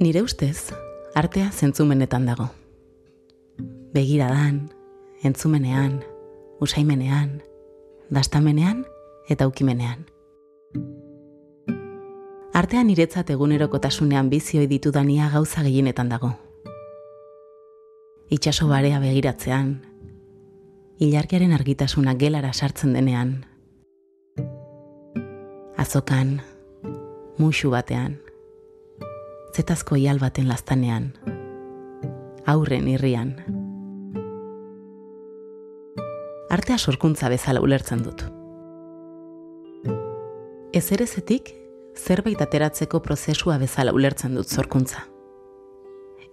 Nire ustez, artea zentzumenetan dago. Begiradan, entzumenean, usaimenean, dastamenean eta ukimenean. Artean niretzat egunerokotasunean bizioi ditudania gauza gehienetan dago. Itxaso barea begiratzean, ilargiaren argitasuna gelara sartzen denean, azokan, musu batean, zetazko ial baten lastanean, aurren irrian. Artea sorkuntza bezala ulertzen dut. Ez erezetik, zerbait ateratzeko prozesua bezala ulertzen dut sorkuntza.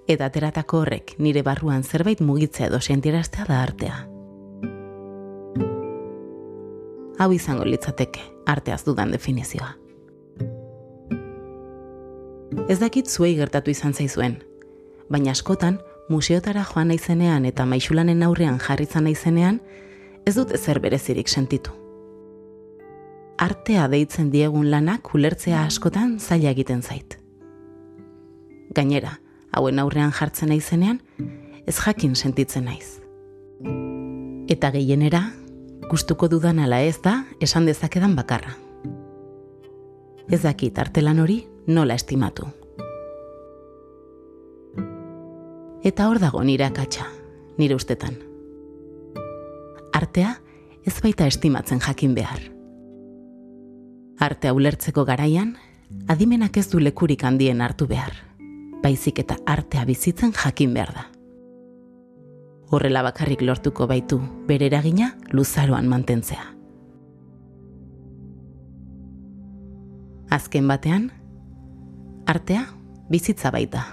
Eta ateratako horrek nire barruan zerbait mugitzea edo sentieraztea da artea. Hau izango litzateke, arteaz dudan definizioa. Ez dakit zuei gertatu izan zaizuen, baina askotan museotara joan naizenean eta maixulanen aurrean jarritzan naizenean, ez dut ezer berezirik sentitu. Artea deitzen diegun lanak ulertzea askotan zaila egiten zait. Gainera, hauen aurrean jartzen naizenean, ez jakin sentitzen naiz. Eta gehienera, gustuko dudan ala ez da, esan dezakedan bakarra. Ez dakit artelan hori nola estimatu. Eta hor dago nire akatsa, nire ustetan. Artea ez baita estimatzen jakin behar. Artea ulertzeko garaian, adimenak ez du lekurik handien hartu behar. Baizik eta artea bizitzen jakin behar da. Horrela bakarrik lortuko baitu bere eragina luzaroan mantentzea. Azken batean, artea bizitza baita.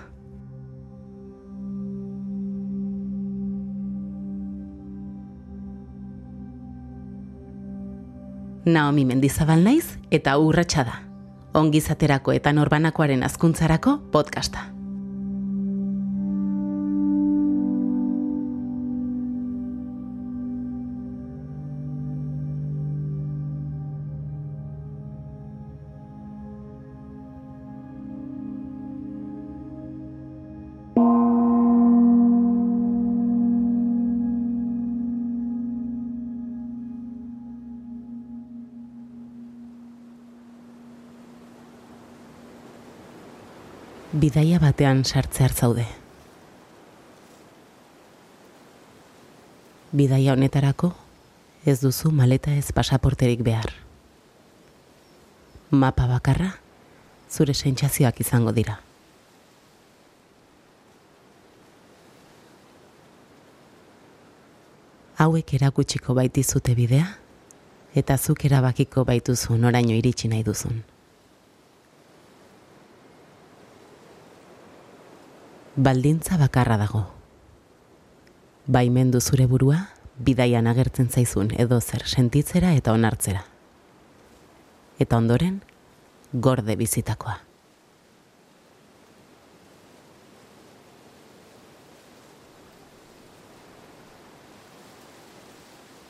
Naomi Mendizabal naiz eta urratsa da. Ongizaterako eta norbanakoaren azkuntzarako podcasta. Bidaia batean sartze hartzaude. Bidaia honetarako ez duzu maleta ez pasaporterik behar. Mapa bakarra zure sentsazioak izango dira. Hauek erakutsiko baitizute bidea eta zuk erabakiko baituzu noraino iritsi nahi duzun. Baldintza bakarra dago. Baimendu zure burua, bidaian agertzen zaizun edo zer sentitzera eta onartzera. Eta ondoren, gorde bizitakoa.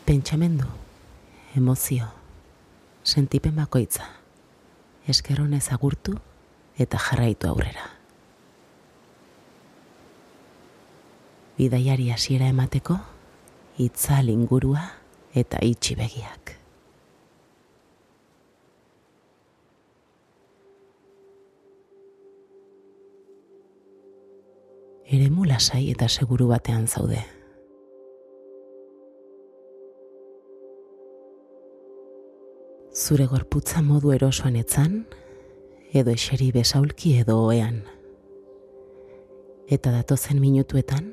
Pentsamendu, emozio, sentipen bakoitza, eskerronez agurtu eta jarraitu aurrera. Bidaiari hasiera emateko itzal ingurua eta itxi begiak. Eremu lasai eta seguru batean zaude. Zure gorputza modu erosoan etzan, edo eseri besaulki edo oean. Eta datozen minutuetan,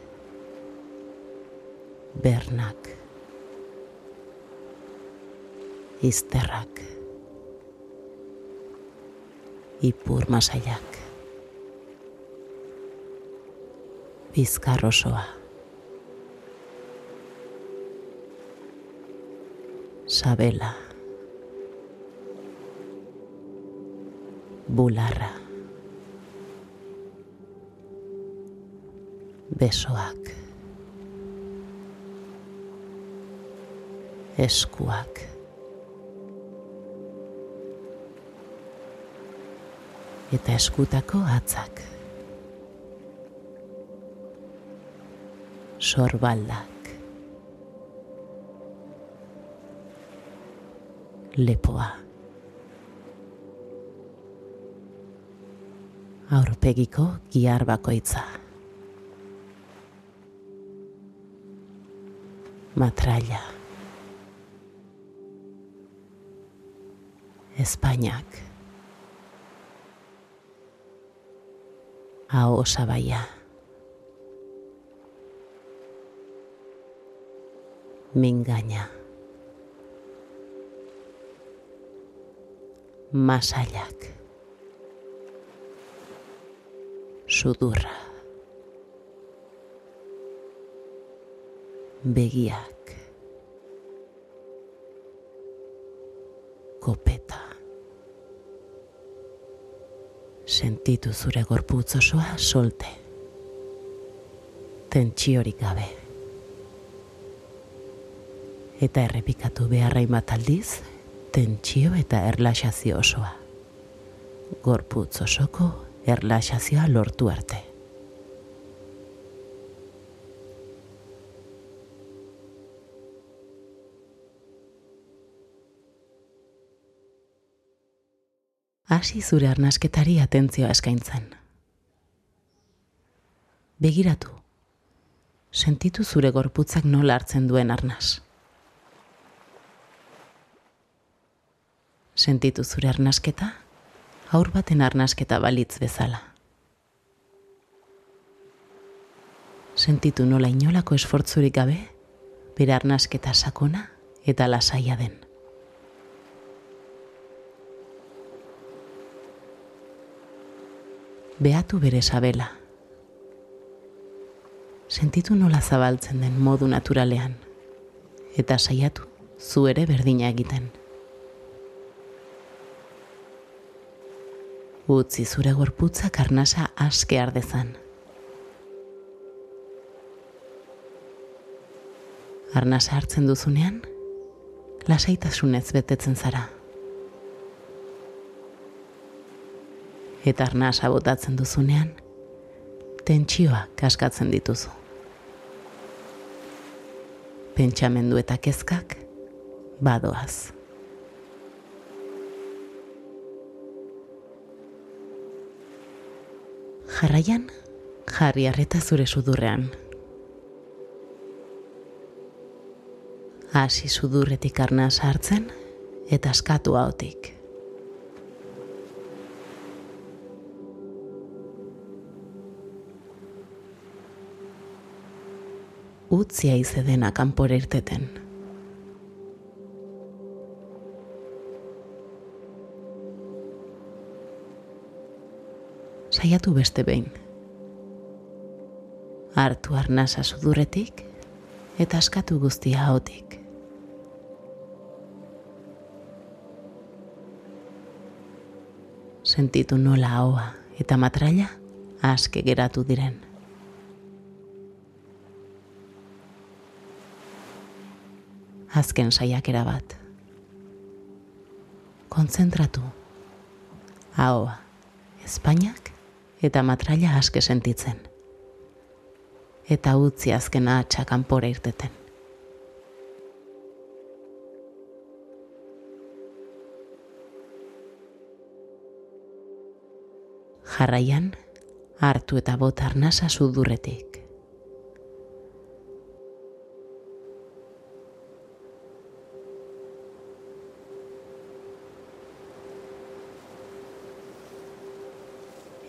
bernak, izterrak, ipur masaiak. bizkar osoa. Sabela. Bularra. Besoak. Eskuak. Eta eskutako atzak. Sorbaldak. Lepoa. Aurpegiko giar bakoitza. Matraia. España. A Osabaya. Me engaña. Masayak. Sudurra. Begiak. Sentitu zure gorputz osoa solte. Tentsiorik gabe. Eta errepikatu beharra aldiz, tentsio eta erlaxazio osoa. Gorputz osoko erlaxazioa lortu arte. Hasi zure arnasketari atentzioa eskaintzen. Begiratu, sentitu zure gorputzak nola hartzen duen arnaz. Sentitu zure arnasketa, aur baten arnasketa balitz bezala. Sentitu nola inolako esfortzurik gabe, bere arnasketa sakona eta lasaia den. Behatu bere sabela. Sentitu nola zabaltzen den modu naturalean, eta saiatu zu ere berdina egiten. Utzi zure gorputza karnasa aske ardezan. Arnasa hartzen duzunean, lasaitasunez betetzen zara. Eta arnasa botatzen duzunean, tentsioa kaskatzen dituzu. Pentsamendu eta kezkak badoaz. Jarraian, jarri arreta zure sudurrean. Hasi sudurretik arnasa hartzen eta askatu hautik. utzia izedena kanpore irteten. Saiatu beste behin. Artu arnasa sudurretik eta askatu guztia haotik. Sentitu nola hoa eta matraia aske geratu diren. Azken saiakera bat. Kontzentratu. Ahoa, Espainiak eta matraia aske sentitzen. Eta utzi azken atxa kanpora irteten. Jarraian, hartu eta botar nasa sudurretik.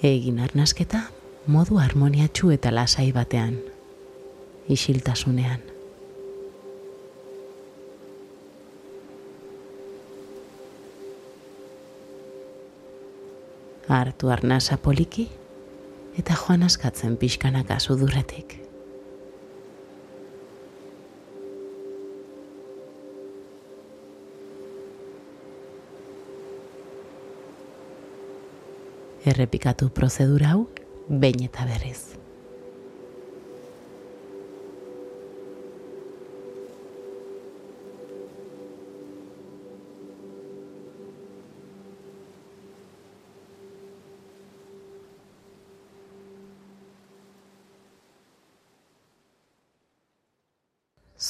Egin arnasketa modu harmoniatxu eta lasai batean, isiltasunean. Artu arnasa poliki eta joan askatzen pixkanaka sudurretik. Errepikatu prozedura hau, behin eta berriz.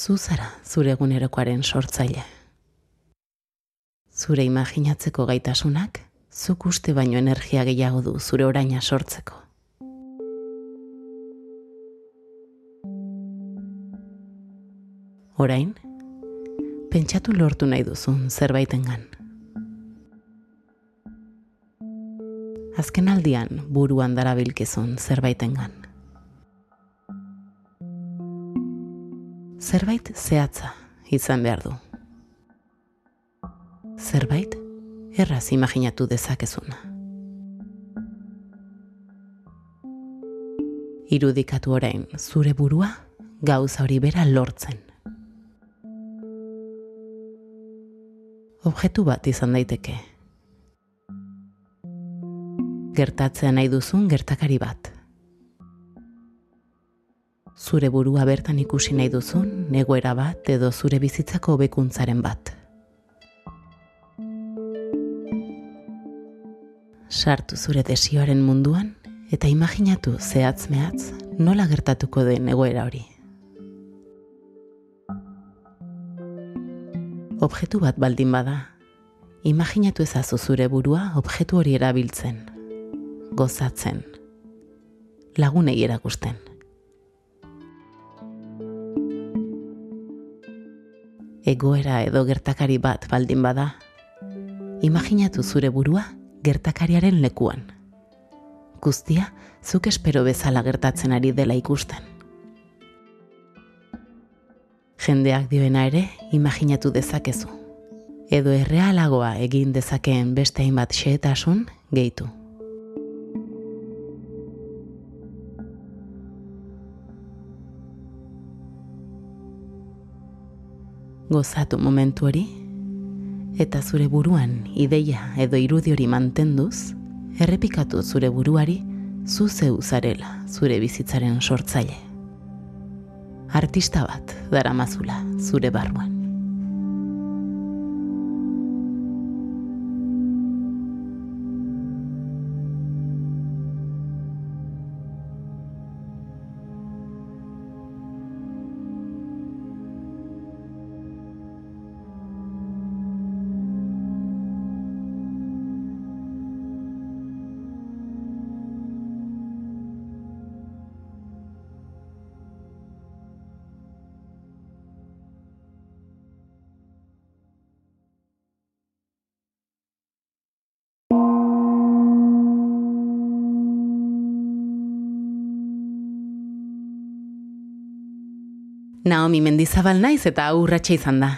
zu zara zure egunerokoaren sortzaile. Zure imaginatzeko gaitasunak, zuk uste baino energia gehiago du zure oraina sortzeko. Orain, pentsatu lortu nahi duzun zerbaitengan. Azken aldian buruan darabilkizun zerbaitengan. zerbait zehatza izan behar du. Zerbait erraz imaginatu dezakezuna. Irudikatu orain zure burua gauza hori bera lortzen. Objektu bat izan daiteke. Gertatzea nahi duzun gertakari bat zure burua bertan ikusi nahi duzun, negoera bat edo zure bizitzako bekuntzaren bat. Sartu zure desioaren munduan eta imaginatu zehatz mehatz nola gertatuko den egoera hori. Objektu bat baldin bada, imaginatu ezazu zure burua objektu hori erabiltzen, gozatzen, lagunei erakusten. egoera edo gertakari bat baldin bada, imaginatu zure burua gertakariaren lekuan. Guztia, zuk espero bezala gertatzen ari dela ikusten. Jendeak dioena ere, imaginatu dezakezu. Edo errealagoa egin dezakeen beste hainbat xeetasun gehitu. gozatu momentu hori, eta zure buruan ideia edo irudi hori mantenduz, errepikatu zure buruari zu zeu zarela zure bizitzaren sortzaile. Artista bat daramazula zure barruan. Naomi mendizabal naiz eta aurratxe izan da.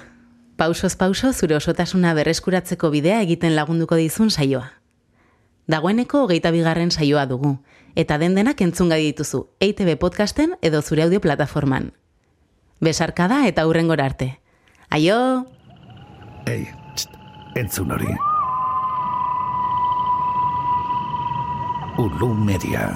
Pausoz pauso zure osotasuna berreskuratzeko bidea egiten lagunduko dizun saioa. Dagoeneko hogeita bigarren saioa dugu, eta den denak entzunga dituzu EITB podcasten edo zure audio plataforman. Besarkada eta hurrengora arte. Aio! Ei, txt, entzun hori. Ulu media.